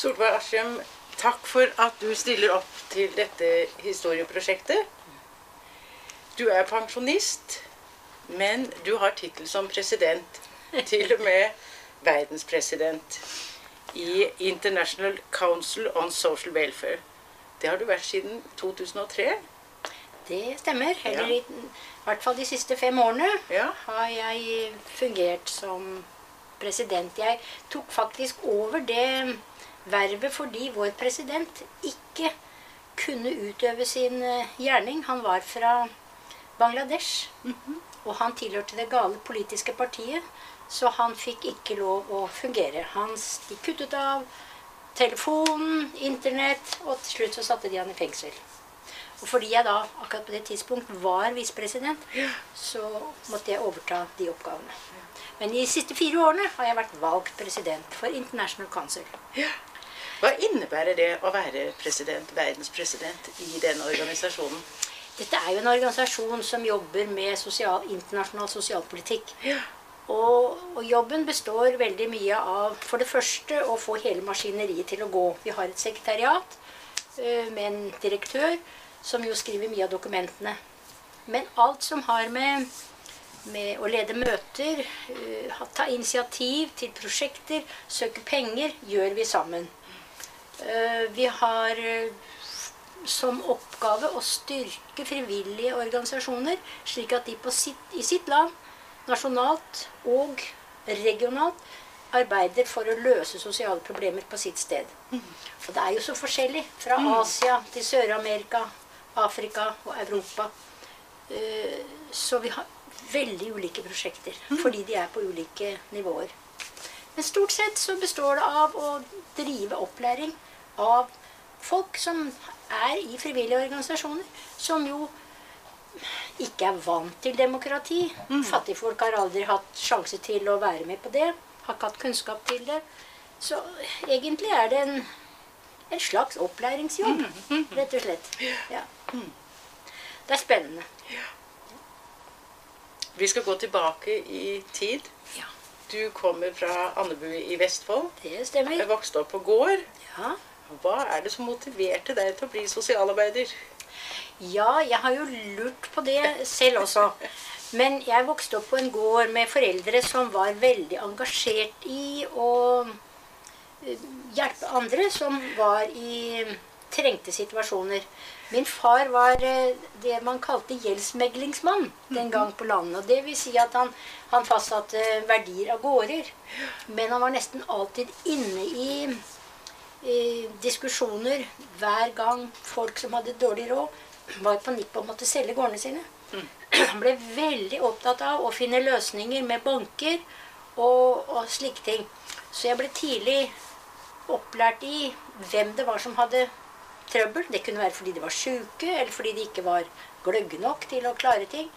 Solveig Askim, takk for at du stiller opp til dette historieprosjektet. Du er pensjonist, men du har tittel som president. Til og med verdenspresident i International Council on Social Welfare. Det har du vært siden 2003. Det stemmer. Eller Ja. i, i hvert fall de siste fem årene Ja. har jeg fungert som president. Jeg tok faktisk over det vervet fordi vår president ikke kunne utøve sin eh, gjerning. Han var fra Bangladesh, og han tilhørte det gale politiske partiet, så han fikk ikke lov å fungere. Han, kuttet av telefonen, internett, og til slutt så satte de han i fengsel. Og fordi jeg da akkurat på det tidspunkt var visepresident, så måtte jeg overta de oppgavene. Men de siste fire årene har jeg vært valgt president for International Council. Hva innebærer det å være president, verdenspresident i denne organisasjonen? Dette er jo en organisasjon som jobber med sosial, internasjonal sosialpolitikk. Ja. Og, og jobben består veldig mye av for det første å få hele maskineriet til å gå. Vi har et sekretariat eh, med en direktør som jo skriver mye av dokumentene. Men alt som har med, med å lede møter, eh, ta initiativ til prosjekter, søke penger, gjør vi sammen. Eh, vi har eh, som oppgave å styrke frivillige organisasjoner, slik at de på sitt, i sitt land, nasjonalt og regionalt, arbeider for å løse sosiale problemer på sitt sted. For det er jo så forskjellig. Fra Asia til Sør-Amerika, Afrika og Europa. Eh, Så vi har veldig ulike prosjekter, fordi de er på ulike nivåer. Men stort sett så består det av å drive opplæring av folk som er i frivillige organisasjoner, som jo ikke er vant til demokrati. Fattigfolk har aldri hatt sjanse til å være med på det. Har ikke hatt kunnskap til det. Så egentlig er det en, en slags opplæringsjobb, rett og slett. Ja. Det er spennende. Vi skal gå tilbake i tid. Ja, Du kommer fra Andebu i Vestfold. det stemmer. Jeg vokste opp på gård. Ja. Hva er det som motiverte deg til å bli sosialarbeider? Ja, jeg har jo lurt på det selv også. Men jeg vokste opp på en gård med foreldre som var veldig engasjert i å eh, hjelpe andre som var i trengte situasjoner. Min far var eh, det man kalte gjeldsmeglingsmann den gang på landet. og Det vil si at han, han fastsatte verdier av gårder. Men han var nesten alltid inne i diskusjoner hver gang folk som hadde dårlig råd, var på nippet og måtte selge gårdene sine. Han ble veldig opptatt av å finne løsninger med banker og, og slike ting. Så jeg ble tidlig opplært i hvem det var som hadde trøbbel. Det kunne være fordi de var sjuke, eller fordi de ikke var gløgge nok til å klare ting.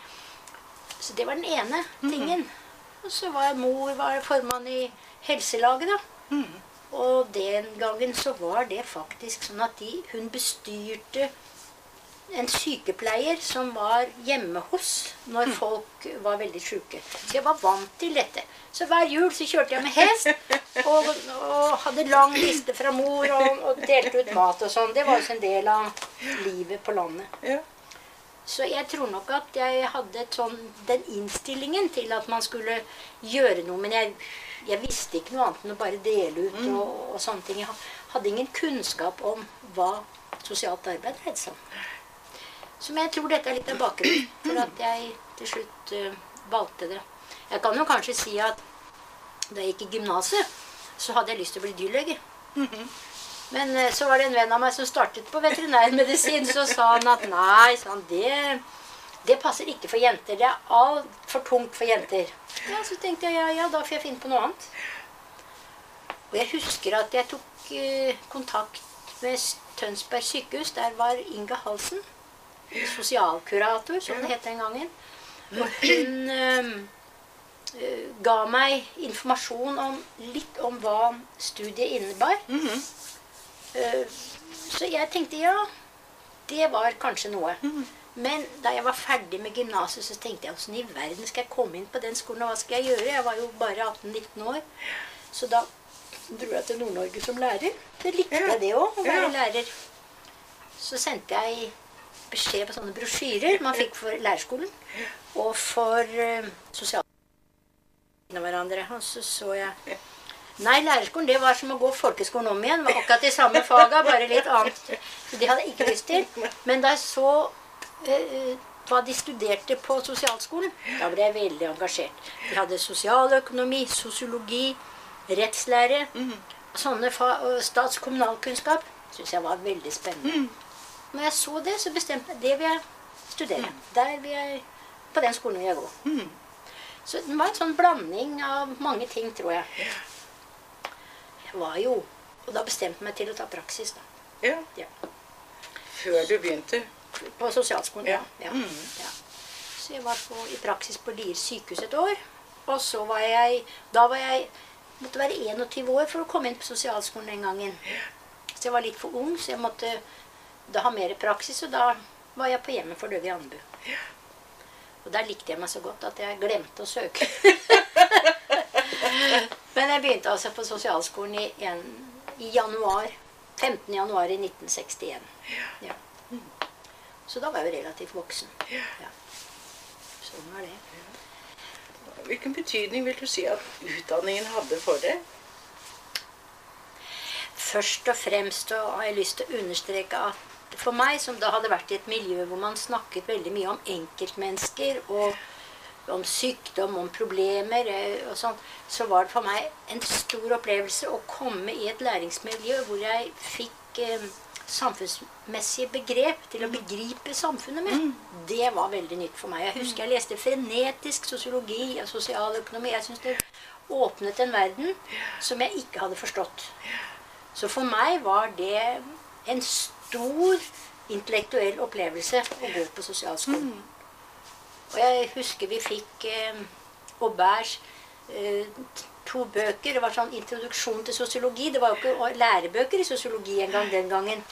Så det var den ene tingen. Og så var mor var formann i helselaget, da. Og den gangen så var det faktisk sånn at de, hun bestyrte en sykepleier som var hjemme hos når folk var veldig syke. Så jeg var vant til dette. Så hver jul så kjørte jeg med hest og, og hadde lang liste fra mor og, og delte ut mat og sånn. Det var også en del av livet på landet. Ja. Så jeg tror nok at jeg hadde sånn, den innstillingen til at man skulle gjøre noe. Men jeg, jeg visste ikke noe annet enn å bare dele ut og, og sånne ting. Jeg hadde ingen kunnskap om hva sosialt arbeid dreide seg om. Så men jeg tror dette er litt av bakgrunnen for at jeg til slutt uh, valgte det. Jeg kan jo kanskje si at da jeg gikk i gymnaset, så hadde jeg lyst til å bli dyrlege. Men uh, så var det en venn av meg som startet på veterinærmedisin. Så sa han at nei, sa han, det, det passer ikke for jenter. Det er altfor tungt for jenter. Ja, Så tenkte jeg ja, ja, da får jeg finne på noe annet. Og jeg husker at jeg tok eh, kontakt med Tønsberg sykehus. Der var Inga Halsen, sosialkurator, som det het den gangen. Og hun eh, ga meg informasjon om, litt om hva studiet innebar. Eh, Så jeg tenkte ja, det var kanskje noe. Men da jeg var ferdig med gymnaset, så tenkte jeg åssen i verden skal jeg komme inn på den skolen, og hva skal jeg gjøre? Jeg var jo bare 18-19 år. Så da dro jeg til Nord-Norge som lærer. Det likte jeg det òg, å være lærer. Så sendte jeg beskjed på sånne brosjyrer man fikk for lærerskolen og for uh, sosial... av hverandre. Og så så jeg Nei, lærerskolen det var som å gå folkeskolen om igjen. Det var akkurat de samme faga, bare litt annet. Så det hadde jeg ikke lyst til. Men da jeg så eh, hva de studerte på sosialskolen, da ble jeg veldig engasjert. De hadde sosialøkonomi, sosiologi, rettslære. Sånne fa og kommunalkunnskap syns jeg var veldig spennende. Når jeg så det, så bestemte jeg det vil jeg studere. Der vil jeg, På den skolen vil jeg gå. Så det var en sånn blanding av mange ting, tror jeg. Jeg var jo Og da bestemte jeg meg til å ta praksis, da. Ja. Ja. Før du begynte. På sosialskolen, ja. Ja. ja. Mm. Så jeg var på, i praksis på Lier sykehus et år. Og så var jeg Da var jeg måtte være 21 år for å komme inn på sosialskolen den gangen. Så jeg var litt for ung, så jeg måtte da ha mer praksis. Og da var jeg på hjemmet for døve i Andebu. Og der likte jeg meg så godt at jeg glemte å søke. Men jeg begynte altså på sosialskolen i, en, i januar. 15. januar i 1961. Ja. Så da var jeg jo relativt voksen. Ja. Sånn var det. Hvilken betydning vil du si at utdanningen hadde for det? Først og fremst og har jeg lyst til å understreke at for meg, som da hadde vært i et miljø hvor man snakket veldig mye om enkeltmennesker og om sykdom, om problemer eh, og sånn, så var det for meg en stor opplevelse å komme i et læringsmiljø hvor jeg fikk eh, samfunnsmessige begrep til å begripe samfunnet med. Det var veldig nytt for meg. Jeg husker jeg leste frenetisk sosiologi og sosialøkonomi. Jeg syns det åpnet en verden som jeg ikke hadde forstått. Så for meg var det en stor intellektuell opplevelse å gå på sosialskolen. Og jeg husker vi fikk eh, Aubers eh, to bøker. Det var sånn introduksjon til sosiologi. Det var jo ikke lærebøker i sosiologi engang den gangen.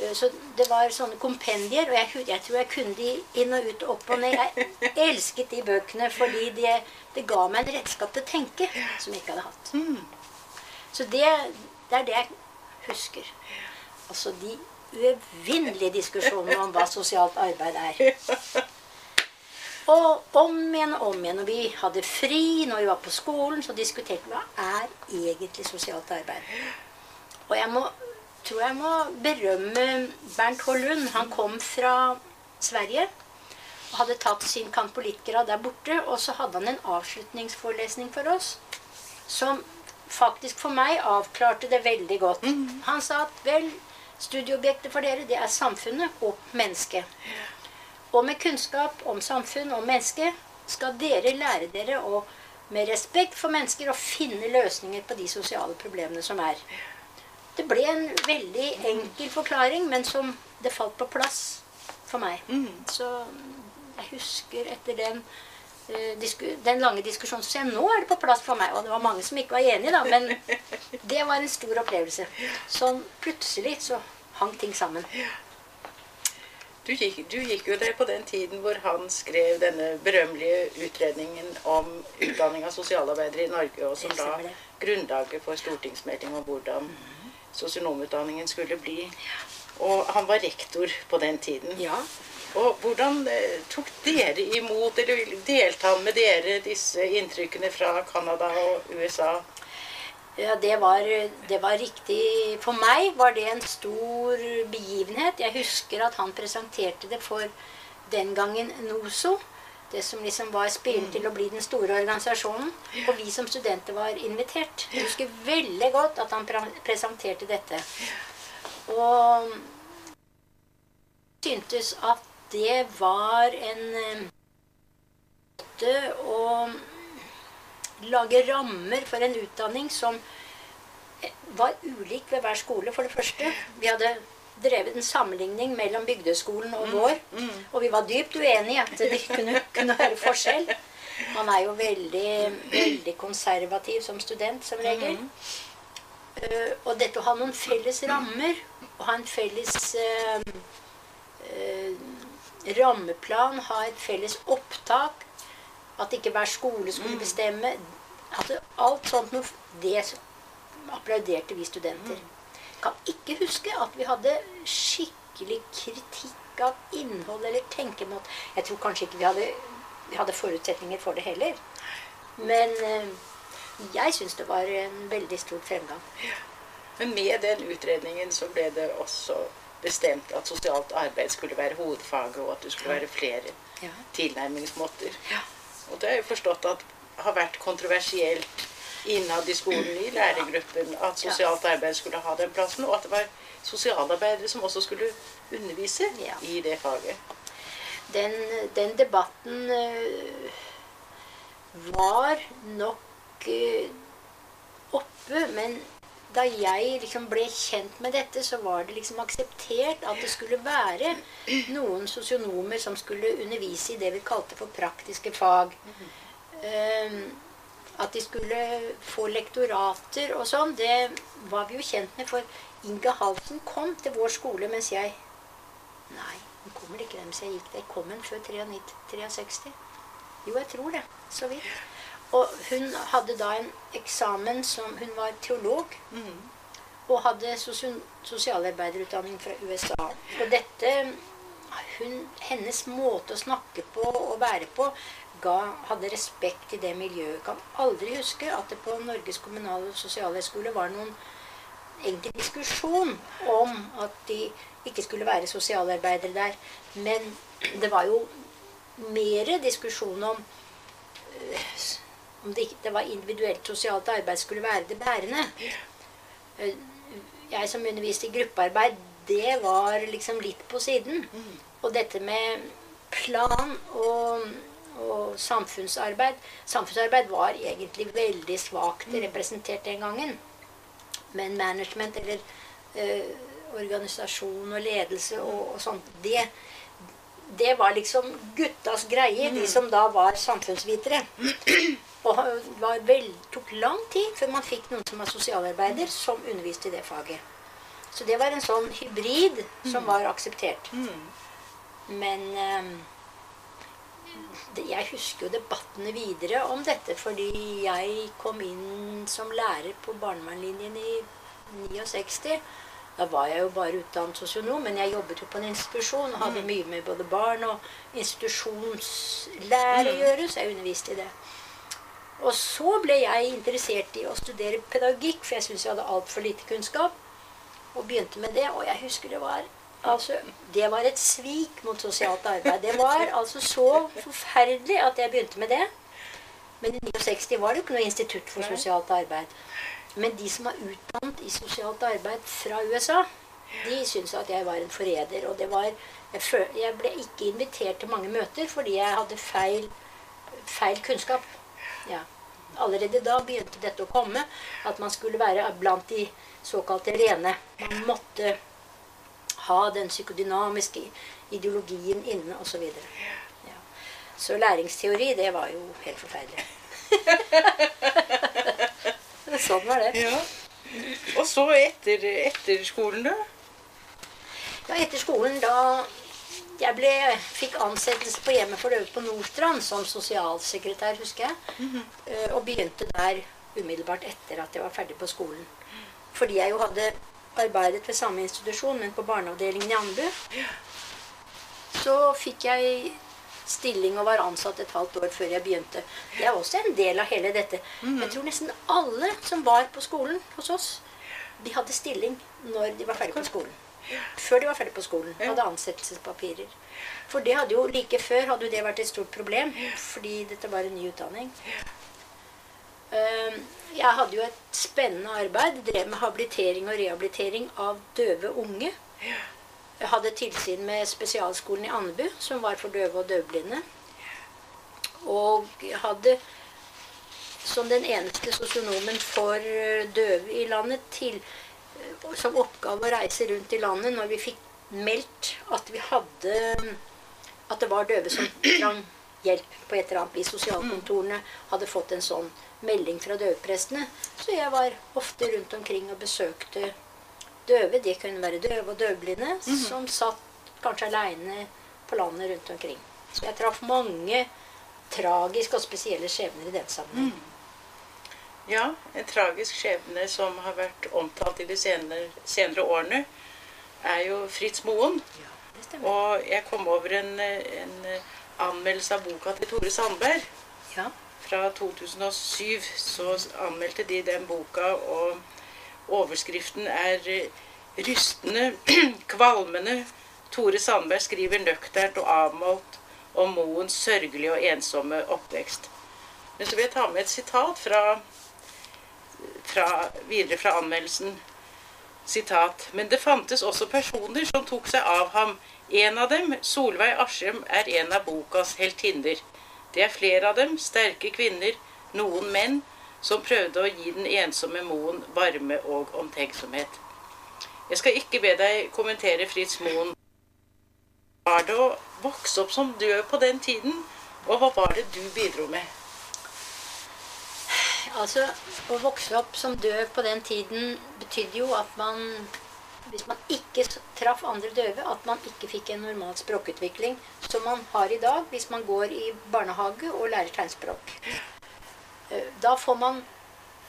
Eh, Så det var sånne kompendier, og jeg, jeg tror jeg kunne de inn og ut og opp og ned. Jeg elsket de bøkene fordi det, de ga meg en redskap til å tenke som jeg ikke hadde hatt. Så det, det er det jeg husker. Altså de uevinnelige diskusjonene om hva sosialt arbeid er. Og om igjen og om igjen. Og vi hadde fri, når vi var på skolen, så diskuterte vi hva er egentlig sosialt arbeid. Og jeg må, tror jeg må berømme Bernt Hållund. Han kom fra Sverige og hadde tatt sin kantpolitgrad der borte. Og så hadde han en avslutningsforelesning for oss som faktisk for meg avklarte det veldig godt. Han sa at vel, studieobjektet for dere, det er samfunnet og mennesket. Og med kunnskap om samfunn og menneske skal dere lære dere å med respekt for mennesker å finne løsninger på de sosiale problemene som er. Det ble en veldig enkel forklaring, men som det falt på plass for meg. Så jeg husker etter den, uh, den lange diskusjonen så jeg, nå er det på plass for meg. Og det var mange som ikke var enige, da, men det var en stor opplevelse. Sånn plutselig så hang ting sammen. Du gikk, du gikk jo der på den tiden hvor han skrev denne berømmelige utredningen om utdanning av sosialarbeidere i Norge, og som la grunnlaget for stortingsmelding om hvordan sosionomutdanningen skulle bli. Og han var rektor på den tiden. Ja. Og hvordan eh, tok dere imot, eller delte han med dere disse inntrykkene fra Canada og USA? Ja, det var, det var riktig For meg var det en stor begivenhet. Jeg husker at han presenterte det for den gangen NOSO. Det som liksom var spillet til å bli den store organisasjonen. Og vi som studenter var invitert. Jeg husker veldig godt at han presenterte dette. Og syntes at det var en eh, måte å lage rammer for en utdanning som eh, var ulik ved hver skole, for det første. Vi hadde drevet en sammenligning mellom bygdeskolen og vår. Og vi var dypt uenige at det kunne, kunne være forskjell. Man er jo veldig, veldig konservativ som student, som regel. Uh, og dette å ha noen felles rammer, og ha en felles uh, uh, rammeplan, ha et felles opptak, at ikke hver skole skulle bestemme at Alt sånt noe, det applauderte vi studenter. Kan ikke huske at vi hadde skikkelig kritikk av innhold eller tenkemåte. Jeg tror kanskje ikke vi hadde, vi hadde forutsetninger for det heller. Men eh, jeg syns det var en veldig stor fremgang. Men med den utredningen så ble det også bestemt at sosialt arbeid skulle være hovedfaget, og at det skulle være flere Ja. tilnærmingsmåter. Ja. Og det har jeg forstått at har vært kontroversielt innad i skolen, i lærergruppen, at sosialt arbeid skulle ha den plassen, og at det var sosialarbeidere som også skulle undervise i det faget. Den, den debatten eh, var nok eh, oppe, men da jeg liksom ble kjent med dette, så var det liksom akseptert at det skulle være noen sosionomer som skulle undervise i det vi kalte for praktiske fag. Eh, at de skulle få lektorater og sånn, det var vi jo kjent med. For Inga Halsen kom til vår skole mens jeg Nei, hun kommer ikke mens jeg gikk der. Kom hun før 93, 63? Jo, jeg tror det. Så vidt. Og hun hadde da en eksamen som Hun var teolog og hadde sosialarbeiderutdanning fra USA. Og dette hun, Hennes måte å snakke på og være på ga, hadde respekt i det miljøet. Jeg kan aldri huske at det på Norges kommunale sosialhøgskole var noen egentlig diskusjon om at de ikke skulle være sosialarbeidere der. Men det var jo mer diskusjon om øh, om det, ikke- det var individuelt sosialt arbeid skulle være det bærende. Eh, Jeg som underviste i gruppearbeid, det var liksom litt på siden. Og dette med plan og, og samfunnsarbeid Samfunnsarbeid var egentlig veldig svakt representert den gangen. Men management eller eh, organisasjon og ledelse og, og sånt, det, det var liksom guttas greie, de som da var samfunnsvitere. Og det tok lang tid før man fikk noen som var sosialarbeider, som underviste i det faget. Så det var en sånn hybrid som var akseptert. Men eh, jeg husker jo debattene videre om dette, fordi jeg kom inn som lærer på barnevernlinjen i 69. Da var jeg jo bare utdannet sosionom, men jeg jobbet jo på en institusjon og hadde mye med både barn og institusjonslære å gjøre, så jeg underviste i det. Og så ble jeg interessert i å studere pedagogikk, for jeg syntes jeg hadde altfor lite kunnskap. Og begynte med det, og jeg husker det var altså, Det var et svik mot sosialt arbeid. Det var altså så forferdelig at jeg begynte med det. Men i 69 var det jo ikke noe institutt for sosialt arbeid. Men de som var utdannet i sosialt arbeid fra USA, de syntes at jeg var en forræder. Og det var jeg, føl- jeg ble ikke invitert til mange møter fordi jeg hadde feil, feil kunnskap. Ja. Allerede da begynte dette å komme, at man skulle være blant de såkalte rene. Man måtte ha den psykodynamiske ideologien inne, osv. Ja. Så læringsteori, det var jo helt forferdelig. sånn var det. Ja. Og så etter, etter skolen, da? Ja, etter skolen da jeg ble, fikk ansettelse på hjemmet for døve på Nordstrand som sosialsekretær, husker jeg. Eh, Og begynte der umiddelbart etter at jeg var ferdig på skolen. Fordi jeg jo hadde arbeidet ved samme institusjon, men på barneavdelingen i Andebu. Så fikk jeg stilling og var ansatt et halvt år før jeg begynte. Det er også en del av hele dette. Jeg tror nesten alle som var på skolen hos oss, de hadde stilling når de var ferdig på skolen. Før de var ferdig på skolen. Hadde ansettelsespapirer. For det hadde jo like før hadde det vært et stort problem, fordi dette var en ny utdanning. Ehm, Jeg hadde jo et spennende arbeid. Drev med habilitering og rehabilitering av døve unge. Jeg hadde tilsyn med spesialskolen i Andebu, som var for døve og døvblinde. Og hadde som den eneste sosionomen for eh, døve i landet til, eh, som oppgave å reise rundt i landet når vi fikk meldt at vi hadde at det var døve som trang hjelp på et eller annet vis. Sosialkontorene hadde fått en sånn melding fra døveprestene. Så jeg var ofte rundt omkring og besøkte døve. De kunne være døve og døvblinde som satt kanskje aleine på landet rundt omkring. Så jeg traff mange tragiske og spesielle skjebner i den sammenheng. Ja, en tragisk skjebne som har vært omtalt i de senere, senere årene, er jo Fritz Moen. Ja, det stemmer. Og jeg kom over en, en anmeldelse av boka til Tore Sandberg. Ja. Fra 2007 så anmeldte de den boka, og overskriften er eh, 'Rystende, kvalmende'. Tore Sandberg skriver nøkternt og avmålt om Moens sørgelige og ensomme oppvekst. Men så vil jeg ta med et sitat fra, fra, videre fra anmeldelsen. Sitat. Men det fantes også personer som tok seg av ham. En av dem, Solveig Askim, er en av bokas heltinner. Det er flere av dem, sterke kvinner, noen menn, som prøvde å gi den ensomme Moen varme og omtenksomhet. Jeg skal ikke be deg kommentere Fritz Moen. Var det å vokse opp som død på den tiden, og hva var det du bidro med? Altså, Å vokse opp som død på den tiden betydde jo at man Hvis man ikke traff andre døve, at man ikke fikk en normal språkutvikling som man har i dag hvis man går i barnehage og lærer tegnspråk. Eh, Da får man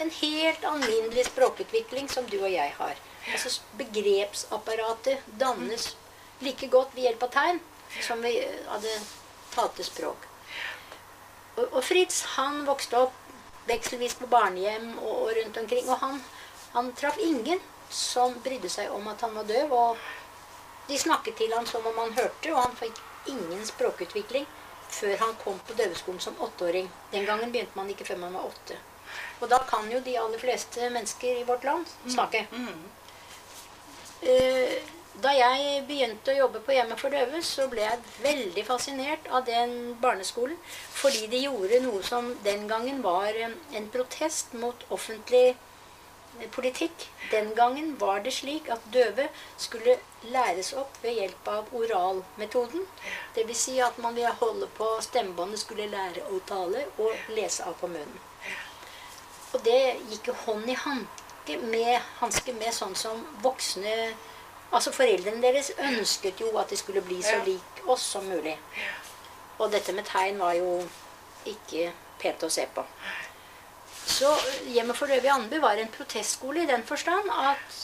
en helt alminnelig språkutvikling som du og jeg har. Altså Begrepsapparatet dannes like godt ved hjelp av tegn som eh, hadde talte språk. Og, og Fritz han vokste opp vekselvis på barnehjem og, og rundt omkring. Og han, han traff ingen som brydde seg om at han var døv. Og de snakket til han som om han hørte, og han fikk ingen språkutvikling før han kom på døveskolen som åtteåring. Den gangen begynte man ikke før man var åtte. Og da kan jo de aller fleste mennesker i vårt land snakke. Eh, Da jeg begynte å jobbe på Hjemmet for døve, så ble jeg veldig fascinert av den barneskolen. Fordi de gjorde noe som den gangen var en protest mot offentlig politikk. Den gangen var det slik at døve skulle læres opp ved hjelp av oralmetoden. Dvs. Si at man ved å holde på stemmebåndet skulle lære å tale og lese av på munnen. Og det gikk jo hånd i hanke med, hanske med sånn som voksne Altså Foreldrene deres ønsket jo at de skulle bli så lik oss som mulig. Og dette med tegn var jo ikke pent å se på. Så Hjemmet for døve i Andebu var en protestskole i den forstand at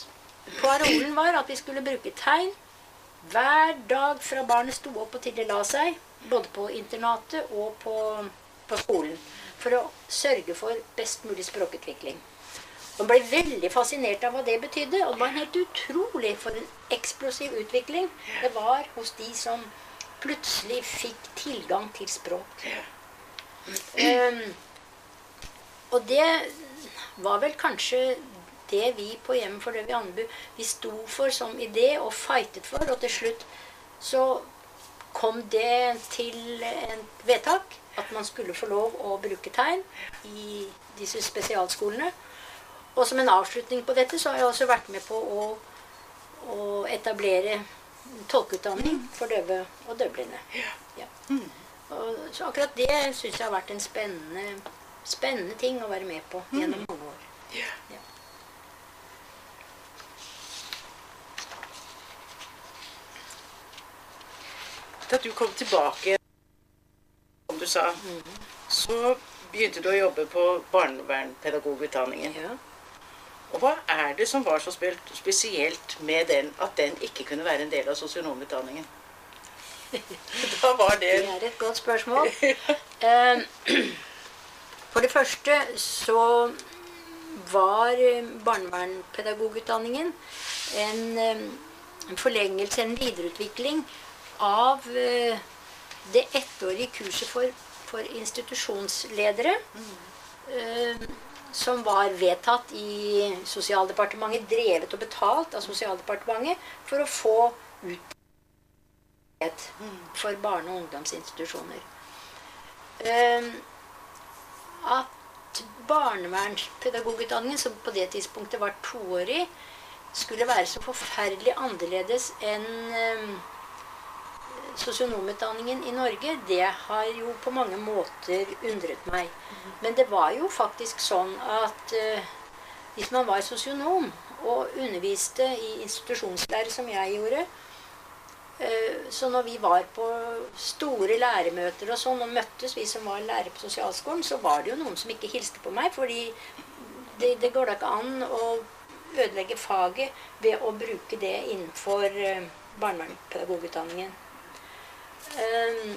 parolen var at vi skulle bruke tegn hver dag fra barnet sto opp og til det la seg. Både på internatet og på, på skolen. For å sørge for best mulig språkutvikling. Og ble veldig fascinert av hva det betydde. Og det var helt utrolig for en eksplosiv utvikling det var hos de som plutselig fikk tilgang til språk. Ehm, og det var vel kanskje det vi på Hjemmet for døve i Andebu vi sto for som idé og fightet for. Og til slutt så kom det til et vedtak at man skulle få lov å bruke tegn i disse spesialskolene. Og som en avslutning på dette så har jeg også vært med på å, å etablere tolkeutdanning for døve og døvblinde. Ja. Og, så akkurat det syns jeg har vært en spennende, spennende ting å være med på gjennom mange år. Ja. Ja. Da du kom tilbake, som du sa, så begynte du å jobbe på barnevernpedagogutdanningen. Ja. Og hva er det som var så spe- spesielt med den at den ikke kunne være en del av sosionomutdanningen? Da var det Det er et godt spørsmål. For det første så var eh, barnevernpedagogutdanningen en, eh, en forlengelse, en videreutvikling av eh, det ettårige kurset for, for institusjonsledere. Mm. Som var vedtatt i Sosialdepartementet, drevet og betalt av Sosialdepartementet, for å få ut for barne- og ungdomsinstitusjoner. At barnevernspedagogutdanningen, som på det tidspunktet var toårig, skulle være så forferdelig annerledes enn ehm, sosionomutdanningen i Norge, det har jo på mange måter undret meg. Men det var jo faktisk sånn at eh, hvis man var sosionom og underviste i institusjonslære, som jeg gjorde, Så når vi var på store læremøter og sånn, og møttes, vi som var lærere på sosialskolen, så var det jo noen som ikke hilste på meg, fordi det, det går da ikke an å ødelegge faget ved å bruke det innenfor uh, barnevernspedagogutdanningen. Um,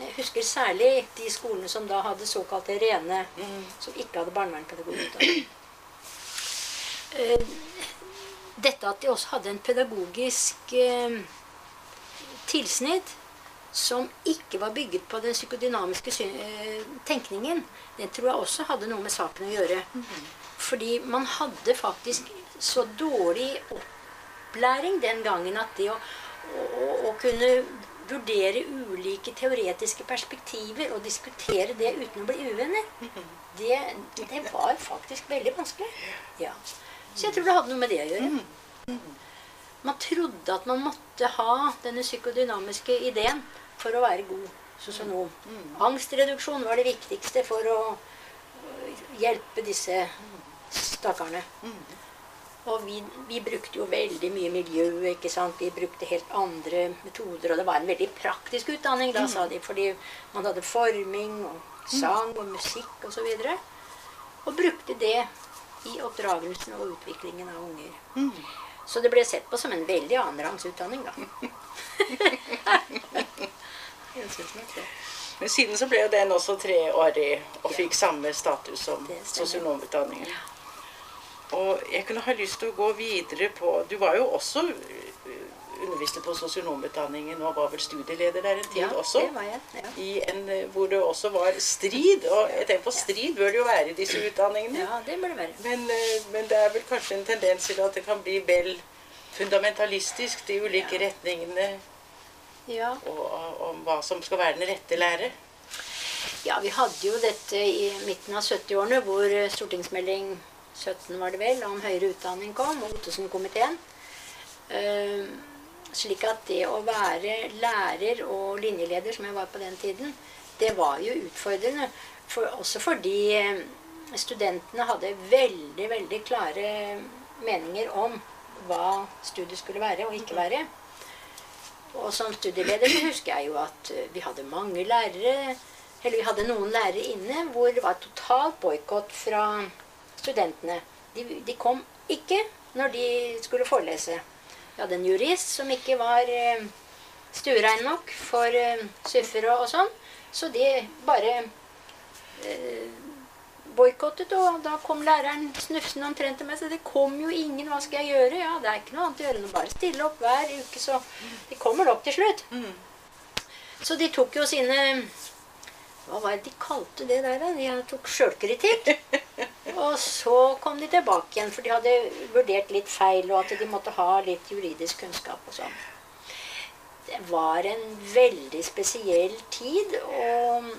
jeg husker særlig de skolene som da hadde såkalte rene, som ikke hadde barnevernspedagogutdanning. Dette at de også hadde en pedagogisk tilsnitt som ikke var bygget på den psykodynamiske uh, tenkningen, den tror jeg også hadde noe med saken å gjøre. Fordi man hadde faktisk så dårlig opplæring den gangen at det å, å, å kunne vurdere ulike teoretiske perspektiver og diskutere det uten å bli uvenner, det, det var faktisk veldig vanskelig. Ja. Så jeg tror det hadde noe med det å gjøre. Man trodde at man måtte ha denne psykodynamiske ideen for å være god sosionom. Angstreduksjon var det viktigste for å hjelpe disse stakkarene. Og vi, vi, brukte jo veldig mye miljø. ikke sant? Vi brukte helt andre metoder. Og det var en veldig praktisk utdanning, da, sa de. Fordi man hadde forming og sang og musikk osv. Og, så og brukte det i oppdragelsen og utviklingen av unger. Så det ble sett på som en veldig annenrangs utdanning, da. Men siden så ble jo den også treårig og fikk samme status som sosionomutdanningen. Ja. Og jeg kunne ha lyst til å gå videre på Du var jo også underviste på sosionomutdanningen og var vel studieleder der en tid Ja, også. det var jeg. Ja. I en, uh, hvor det også var strid. Og jeg tenker på strid bør det jo være i disse utdanningene. ja, det bør det være. Men, uh, men det er vel kanskje en tendens til at det kan bli vel fundamentalistisk, de ulike retningene, Ja. og, og om hva som skal være den rette lære. Ja, vi hadde jo dette i midten av 70-årene, hvor eh, stortingsmelding 17 var det vel, om høyere utdanning kom, og Ottesen-komiteen. Eh, slik at det å være lærer og linjeleder, som jeg var på den tiden, det var jo utfordrende. For, også fordi eh, studentene hadde veldig, veldig klare meninger om hva studiet skulle være og ikke være. Og som studieleder så husker jeg jo at eh, vi hadde mange lærere Eller vi hadde noen lærere inne hvor det var total boikott fra studentene. De, de kom ikke når de skulle forelese. Vi hadde en jurist som ikke var eh, stuerein nok for eh, suffere og sånn. Så de bare eh, boikottet, og da kom læreren snufsende omtrent til meg. Så det kom jo ingen, hva skal jeg gjøre? Ja, det er ikke noe annet å gjøre enn å bare stille opp hver uke, så de kommer nok til slutt. Så de tok jo sine Hva var det de kalte det der, da? De tok sjølkritikk. Og så kom de tilbake igjen, for de hadde vurdert litt feil, og at de måtte ha litt juridisk kunnskap og sånn. Det var en veldig spesiell tid, og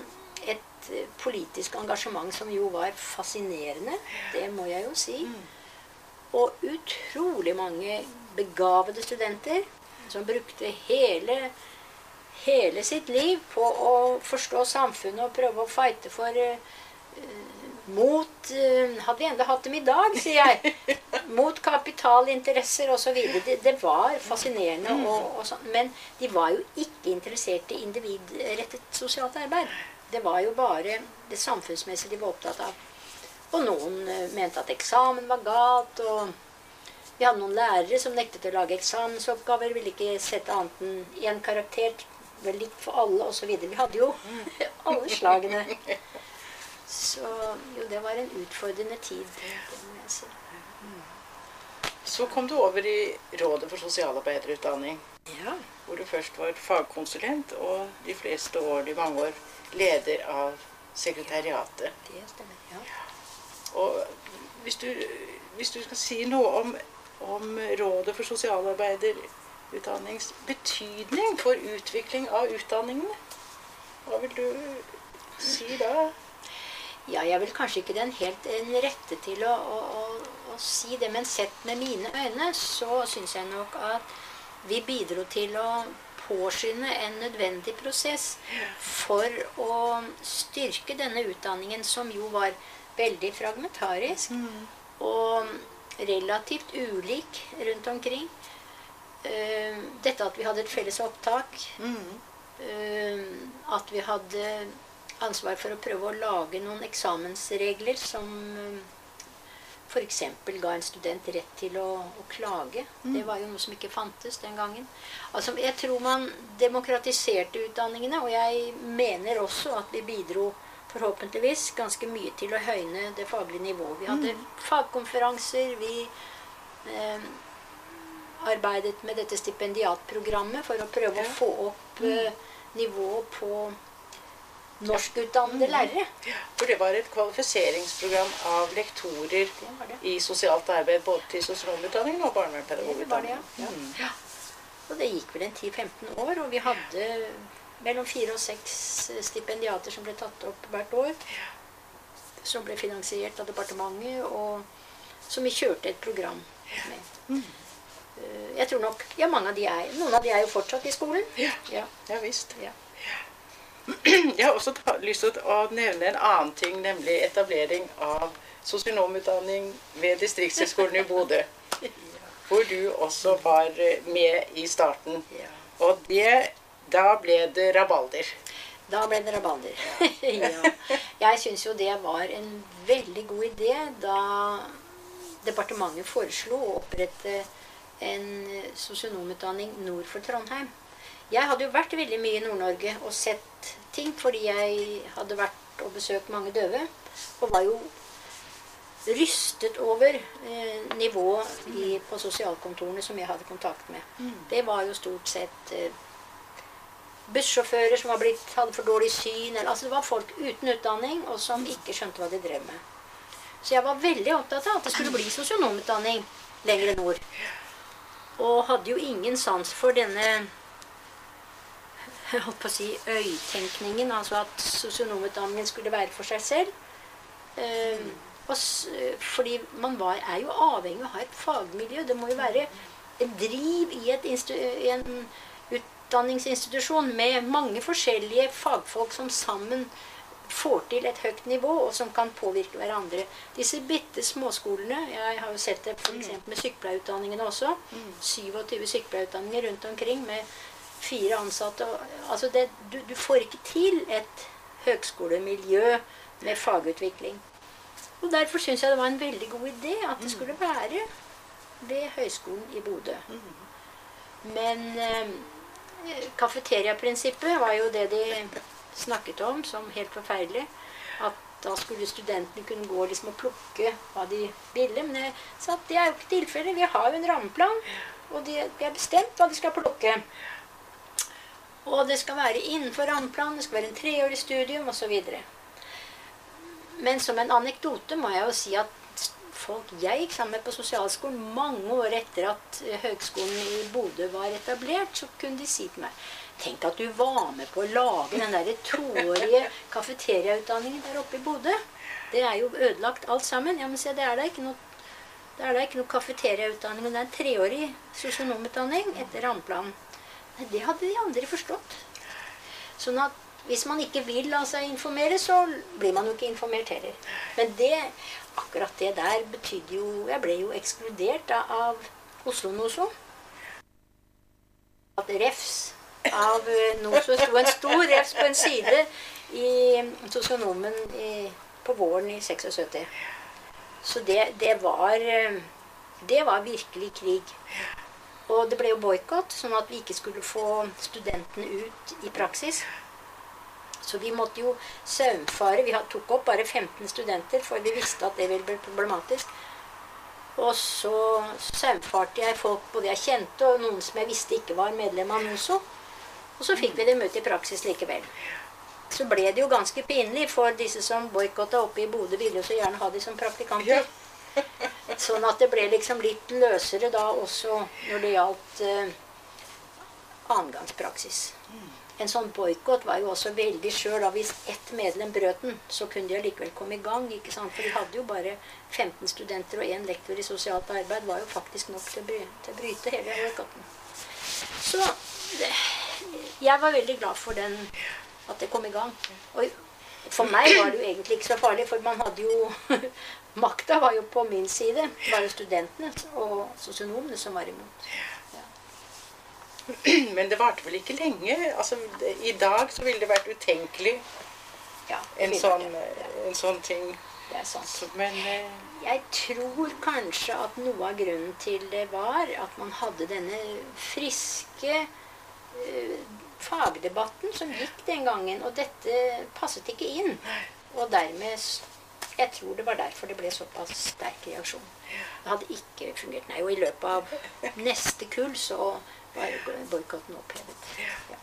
et politisk engasjement som jo var fascinerende. Det må jeg jo si. Og utrolig mange begavede studenter som brukte hele, hele sitt liv på å forstå samfunnet og prøve å fighte for eh, mot eh, Hadde vi enda hatt dem i dag, sier jeg. Mot kapitalinteresser osv. Det, det var fascinerende. Og, og så, Men de var jo ikke interessert i individrettet sosialt arbeid. Det var jo bare det samfunnsmessige de var opptatt av. Og noen eh, mente at eksamen var galt. og vi hadde noen lærere som nektet å lage eksamensoppgaver, ville ikke sette annet enn én karakter, vel likt for alle osv. Vi hadde jo alle slagene. Så jo, det var en utfordrende tid. Det må jeg si. Så kom du over i Rådet for sosialarbeiderutdanning, Ja. hvor du først var fagkonsulent og de fleste år, de mange år, leder av sekretariatet. Det stemmer. ja. Og hvis du, hvis du skal si noe om, om Rådet for sosialarbeiderutdannings betydning for utvikling av utdanningene, hva vil du si da? Ja, jeg vil kanskje ikke den helt den rette til å, å, å, å si det, men sett med mine øyne så syns jeg nok at vi bidro til å påskynde en nødvendig prosess for å styrke denne utdanningen, som jo var veldig fragmentarisk og relativt ulik rundt omkring. Eh, Dette at vi hadde et felles opptak, eh, at vi hadde ansvar for å prøve å lage noen eksamensregler som uh, f.eks. ga en student rett til å, å klage. Det var jo noe som ikke fantes den gangen. Altså, Jeg tror man demokratiserte utdanningene, og jeg mener også at vi bidro forhåpentligvis ganske mye til å høyne det faglige nivået. Vi hadde fagkonferanser, vi eh, arbeidet med dette stipendiatprogrammet for å prøve å få opp mm. nivået på norskutdannede lærere. For det var et kvalifiseringsprogram av lektorer i sosialt arbeid både til sosionomutdanningen og barnevernspedagogutdanningen. var ja. Mm. ja. Og det gikk vel en 10-15 år, og vi hadde mellom fire og seks stipendiater som ble tatt opp hvert år. Som ble finansiert av departementet, og som vi kjørte et program med. Eh, Jeg tror nok Ja, mange av de er Noen av de er jo fortsatt i skolen. Ja. Ja. Ja visst. Ja. Jeg har også lyst til å nevne en annen ting, nemlig etablering av sosionomutdanning ved Distriktshøgskolen i Bodø. Hvor du også var eh, med i starten. Og det, da ble det rabalder. Da ble det rabalder. ja. Jeg syns jo det var en veldig god idé da departementet foreslo å opprette en sosionomutdanning nord for Trondheim. Jeg hadde jo vært veldig mye i Nord-Norge og sett ting fordi jeg hadde vært og besøkt mange døve. Og var jo rystet over eh, nivået i, på sosialkontorene som jeg hadde kontakt med. Det var jo stort sett eh, bussjåfører som var blitt, hadde for dårlig syn. Eller, altså det var folk uten utdanning og som ikke skjønte hva de drev med. Så jeg var veldig opptatt av at det skulle bli sosionomutdanning lenger nord. Og hadde jo ingen sans for denne jeg holdt på å si, øytenkningen. Altså at sosionomutdanningen skulle være for seg selv. Eh, fordi man var, er jo avhengig av å ha et fagmiljø. Det må jo være en driv i en utdanningsinstitusjon med mange forskjellige fagfolk som sammen får til et høyt nivå, og som kan påvirke hverandre. Disse bitte småskolene Jeg har jo sett det f.eks. med sykepleierutdanningene også. 27 sykepleierutdanninger rundt omkring med fire ansatte. Altså det, du, du får ikke til et høgskolemiljø med fagutvikling. Og Derfor syns jeg det var en veldig god idé at det skulle være ved Høgskolen i Bodø. Men eh, kafeteriaprinsippet var jo det de snakket om som helt forferdelig. At da skulle studentene kunne gå liksom og plukke hva de ville. Men jeg sa at det er jo ikke tilfellet. Vi har jo en rammeplan, og de, de har bestemt hva de skal plukke. Og det skal være innenfor rammeplanen, det skal være en treårig studium osv. Men som en anekdote må jeg jo si at folk jeg gikk sammen med på sosialskolen mange år etter at høgskolen i Bodø var etablert, så kunne de si til meg Tenk at du var med på å lage den der toårige kafeteriautdanningen der oppe i Bodø. Det er jo ødelagt alt sammen. Ja, men se, det er da ikke noe det er da ikke noe kafeteriautdanning, men det er en treårig sosionomutdanning etter rammeplanen. Det hadde de andre forstått. Sånn at hvis man ikke vil la seg informere, så blir man jo ikke informert heller. Men det, akkurat det der betydde jo Jeg ble jo ekskludert da, av Oslo Noso. At refs av noe som sto en stor refs på en side i sosionomen på våren i 76. Så det, det var eh, Det var virkelig krig. Og det ble jo boikott, sånn at vi ikke skulle få studentene ut i praksis. Så vi måtte jo saumfare. Vi tok opp bare 15 studenter, for vi visste at det ville bli problematisk. Og så saumfarte jeg folk både jeg kjente, og noen som jeg visste ikke var medlem av NOSO. Og så fikk vi dem ut i praksis likevel. Så ble det jo ganske pinlig, for disse som boikotta oppe i Bodø, ville jo så gjerne ha de som praktikanter. Sånn at det ble liksom litt løsere da også når det gjaldt eh, annengangspraksis. En sånn boikott var jo også veldig skjør. Hvis ett medlem brøt den, så kunne de allikevel komme i gang. ikke sant? For de hadde jo bare 15 studenter og én lektor i sosialt arbeid. var jo faktisk nok til å bryte hele boikotten. Så jeg var veldig glad for den, at det kom i gang. Og for meg var det jo egentlig ikke så farlig, for man hadde jo Makta var jo på min side. Det var jo studentene og sosionomene som var imot. Men det varte vel ikke lenge? Altså, I dag så ville det vært utenkelig Ja, en sånn, en sånn ting. det er sant. Så, men eh, Jeg tror kanskje at noe av grunnen til det var at man hadde denne friske fagdebatten som gikk den gangen, og dette passet ikke inn. Og dermed Jeg tror det var derfor det ble såpass sterk reaksjon. Det hadde ikke fungert. Nei, og i løpet av neste kull så var boikotten opphevet. Ja.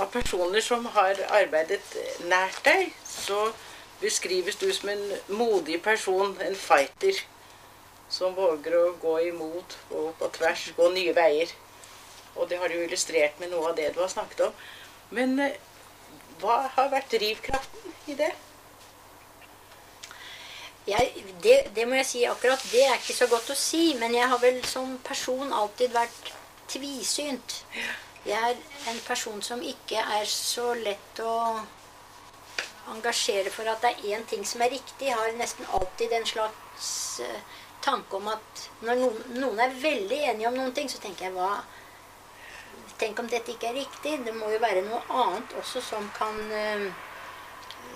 av personer som har arbeidet nært deg, så beskrives du som en modig person, en fighter, som våger å gå imot og på tvers, gå nye veier. Og det har du illustrert med noe av det du har snakket om. Men eh, hva har vært drivkraften i det? Jeg, det, det må jeg si akkurat. Det er ikke så godt å si, men jeg har vel som person alltid vært tvisynt. Jeg er en person som ikke er så lett å engasjere for at det er én ting som er riktig. Jeg har nesten alltid en slags eh, tanke om at når noen, noen er veldig enige om noen ting, så tenker jeg hva Tenk om dette ikke er riktig. Det må jo være noe annet også som kan uh,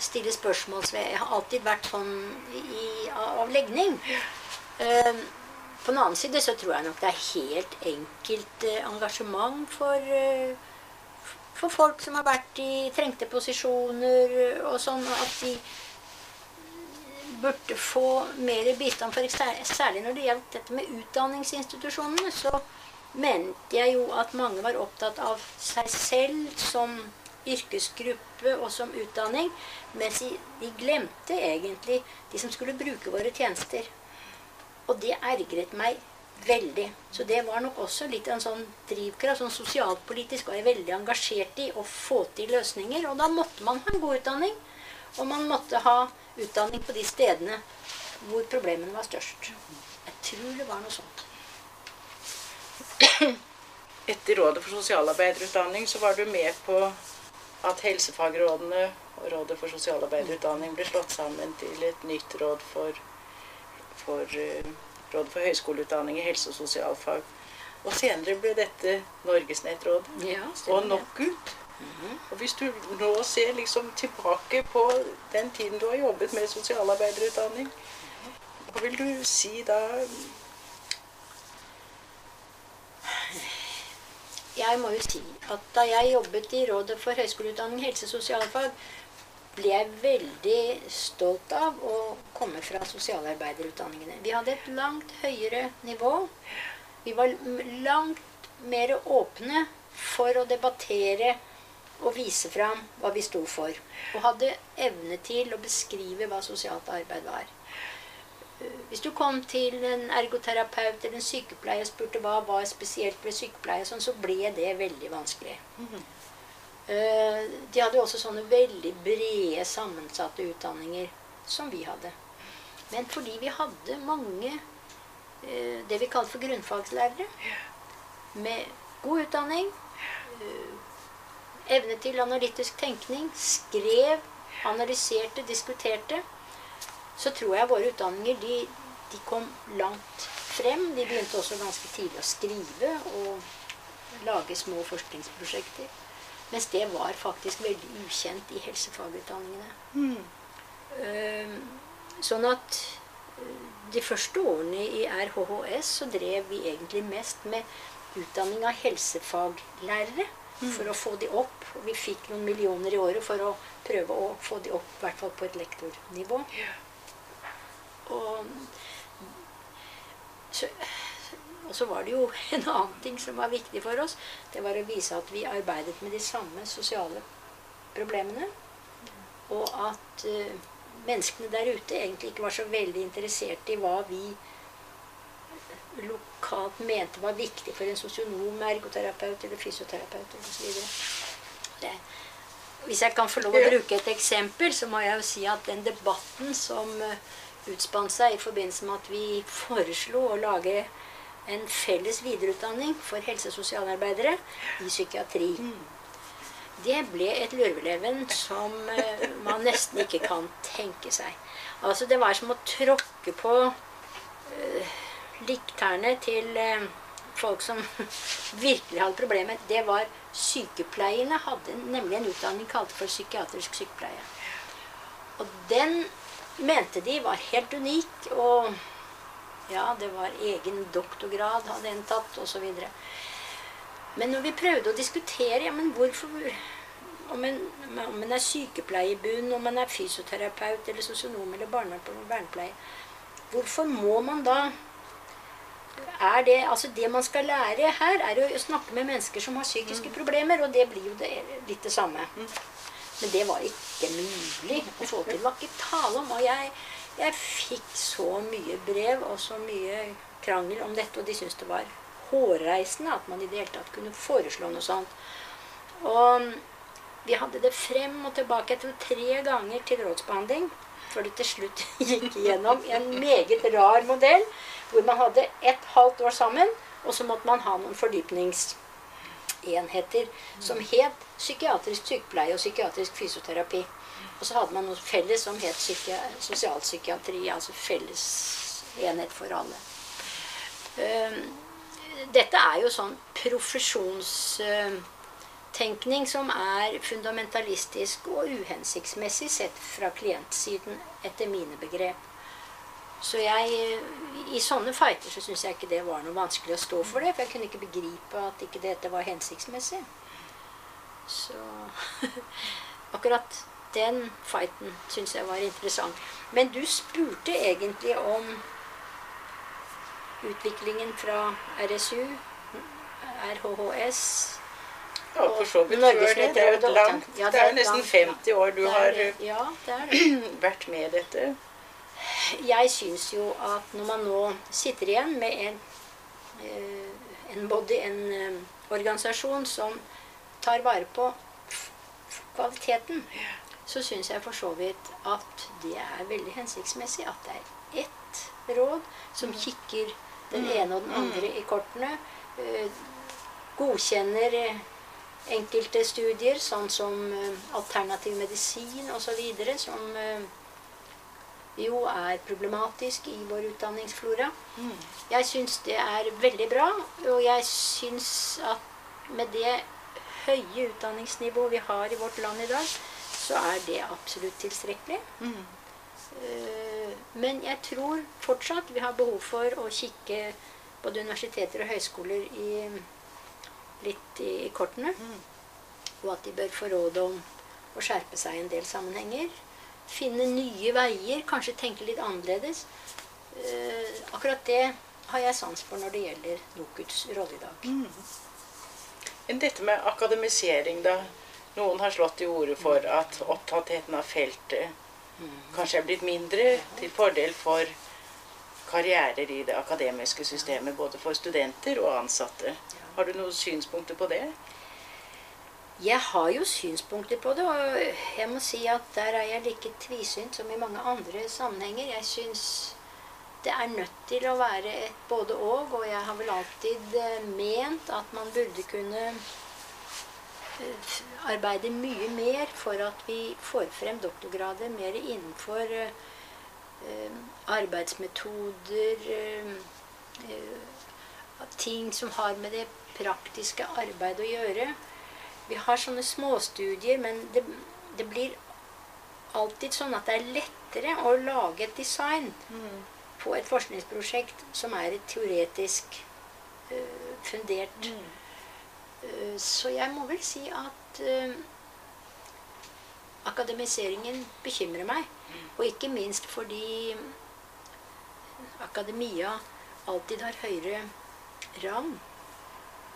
stille spørsmål ved. Jeg har alltid vært sånn i, av legning. Uh, på den annen side så tror jeg nok det er helt enkelt engasjement for, for folk som har vært i trengte posisjoner og sånn, at de burde få mer bistand. For særlig når det gjaldt dette med utdanningsinstitusjonene, så mente jeg jo at mange var opptatt av seg selv som yrkesgruppe og som utdanning, mens de glemte egentlig de som skulle bruke våre tjenester. Og det ergret meg veldig. Så det var nok også litt en sånn drivkraft. Sånn sosialpolitisk var jeg veldig engasjert i å få til løsninger. Og da måtte man ha en god utdanning. Og man måtte ha utdanning på de stedene hvor problemene var størst. Jeg tror det var noe sånt. Etter Rådet for sosialarbeiderutdanning så var du med på at helsefagrådene og Rådet for sosialarbeiderutdanning ble slått sammen til et nytt råd for, for Rådet for høyskoleutdanning i helse- og sosialfag. Og senere ble dette Norgesnettrådet Ja, og NOKUT. Og hvis du nå ser liksom tilbake på den tiden du har jobbet med sosialarbeiderutdanning, hva vil du si da? Jeg må jo si at da jeg jobbet i Rådet for høyskoleutdanning helse- og sosialfag, ble jeg veldig stolt av å komme fra sosialarbeiderutdanningene. Vi hadde et langt høyere nivå. Vi var langt mer åpne for å debattere og vise fram hva vi sto for. Og hadde evne til å beskrive hva sosialt arbeid var. Hvis du kom til en ergoterapeut eller en sykepleier og spurte hva var spesielt ved sykepleie, sånn, så ble det veldig vanskelig. Eh, De hadde også sånne veldig brede, sammensatte utdanninger som vi hadde. Men fordi vi hadde mange eh, det vi kalte for grunnfagslærere, med god utdanning, eh, evne til analytisk tenkning, skrev, analyserte, diskuterte, så tror jeg våre utdanninger de, de kom langt frem. De begynte også ganske tidlig å skrive og lage små forskningsprosjekter. Mens det var faktisk veldig ukjent i helsefagutdanningene. Mm. Sånn at eh, de første årene i RHHS så drev vi egentlig mest med utdanning av helsefaglærere. For å få de opp. Vi fikk noen millioner i året for å prøve å få de opp, i hvert fall på et lektornivå. Og så, og så var det jo en annen ting som var viktig for oss. Det var å vise at vi arbeidet med de samme sosiale problemene. Og at uh, menneskene der ute egentlig ikke var så veldig interessert i hva vi lokalt mente var viktig for en sosionom, ergoterapeut eller fysioterapeut osv. Hvis jeg kan få lov å bruke et eksempel, så må jeg jo si at den debatten som eh, utspant seg i forbindelse med at vi foreslo å lage en felles videreutdanning for helse- og sosialarbeidere i psykiatri. Det ble et lurveleven som eh, man nesten ikke kan tenke seg. Altså Det var som å tråkke på uh, likterne til uh, folk som virkelig hadde problemer, det var sykepleierne hadde nemlig en utdanning kalt for psykiatrisk sykepleie. Og den mente de var helt unik, og ja, det var egen doktorgrad hadde en tatt, osv. Men når vi prøvde å diskutere ja, men hvorfor om en, om en er sykepleier i bunn, om en er fysioterapeut eller sosionom eller barnevernpleier Hvorfor må man da er det, altså det man skal lære her, er å snakke med mennesker som har psykiske mm. problemer, og det blir jo det, litt det samme. Mm. Men det var ikke mulig å få til. Det var ikke tale om. Og jeg, jeg fikk så mye brev og så mye krangel om dette, og de syntes det var hårreisende at man i det hele tatt kunne foreslå noe sånt. Og vi hadde det frem og tilbake, jeg tre ganger til rådsbehandling, før det til slutt gikk igjennom en meget rar modell hvor man hadde et halvt år sammen, og så måtte man ha noen fordypningsenheter som het psykiatrisk sykepleie og psykiatrisk fysioterapi. Og så hadde man noe felles som het sosialpsykiatri, altså felles enhet for alle. Ehm, dette er jo sånn profesjonstenkning som er fundamentalistisk og uhensiktsmessig sett fra klientsiden, etter mine begrep. Så jeg, I sånne fighter så syns jeg ikke det var noe vanskelig å stå for det. For jeg kunne ikke begripe at ikke dette var hensiktsmessig. Så akkurat den fighten syns jeg var interessant. Men du spurte egentlig om utviklingen fra RSU, RHHS ja, for så vidt før det. Det er jo et langt ja, det, er nesten 50 år du har ja, vært med i dette jeg syns jo at når man nå sitter igjen med en, eh, en body, en eh, organisasjon som tar vare på kvaliteten, så syns jeg for så vidt at det er veldig hensiktsmessig at det er ett råd som mm. kikker den mm. ene og den andre mm. i kortene. Eh, godkjenner enkelte studier, sånn som alternativ medisin osv., som jo er problematisk i vår utdanningsflora. Jeg syns det er veldig bra, og jeg syns at med det høye utdanningsnivået vi har i vårt land i dag, så er det absolutt tilstrekkelig. Mm. Uh, men jeg tror fortsatt vi har behov for å kikke både universiteter og høyskoler i, litt i, i kortene. Mm. Og at de bør få råd om å skjerpe seg i en del sammenhenger finne nye veier, kanskje tenke litt annerledes. Eh, akkurat det har jeg sans for når det gjelder NOKUTs rolle i dag. Mm. Dette med akademisering, da. Noen har slått i orde for at opptattheten av feltet mm. kanskje er blitt mindre til fordel for karrierer i det akademiske systemet, både for studenter og ansatte. Har du noen synspunkter på det? Jeg har jo synspunkter på det, og jeg må si at der er jeg like tvisynt som i mange andre sammenhenger. Jeg syns det er nødt til å være et både-og, og jeg har vel alltid eh, ment at man burde kunne eh, arbeide mye mer for at vi får frem doktorgrader mer innenfor uh, arbeidsmetoder uh, Ting som har med det praktiske arbeidet å gjøre. Vi har sånne småstudier, men det, det, blir alltid sånn at det er lettere å lage et design mm. på et forskningsprosjekt som er et teoretisk fundert. Mm. Uh, så jeg må vel si at uh, akademiseringen bekymrer meg. Mm. Og ikke minst fordi akademia alltid har høyere rang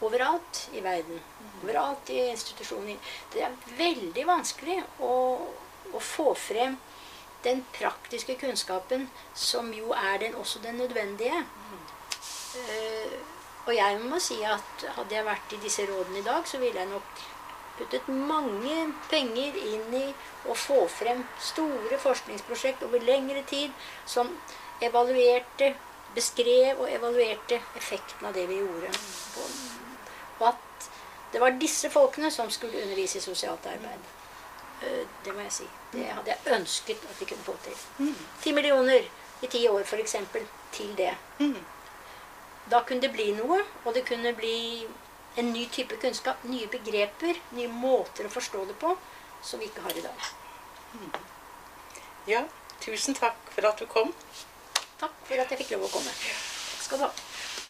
overalt i verden. Overalt i institusjoner. Det er veldig vanskelig å, å få frem den praktiske kunnskapen, som jo er den, også den nødvendige. Uh, og jeg må si at hadde jeg vært i disse rådene i dag, så ville jeg nok puttet mange penger inn i å få frem store forskningsprosjekt over lengre tid som evaluerte, beskrev og evaluerte effekten av det vi gjorde. På og at det var disse folkene som skulle undervise i sosialt arbeid. Eh, det må jeg si. Det hadde jeg ønsket at vi kunne få til. Mm. Ti millioner i ti år, f.eks. til det. Mm. Da kunne det bli noe, og det kunne bli en ny type kunnskap, nye begreper, nye måter å forstå det på, som vi ikke har i dag. Ja, tusen takk for at du kom. Takk for at jeg fikk lov å komme. Takk skal du ha.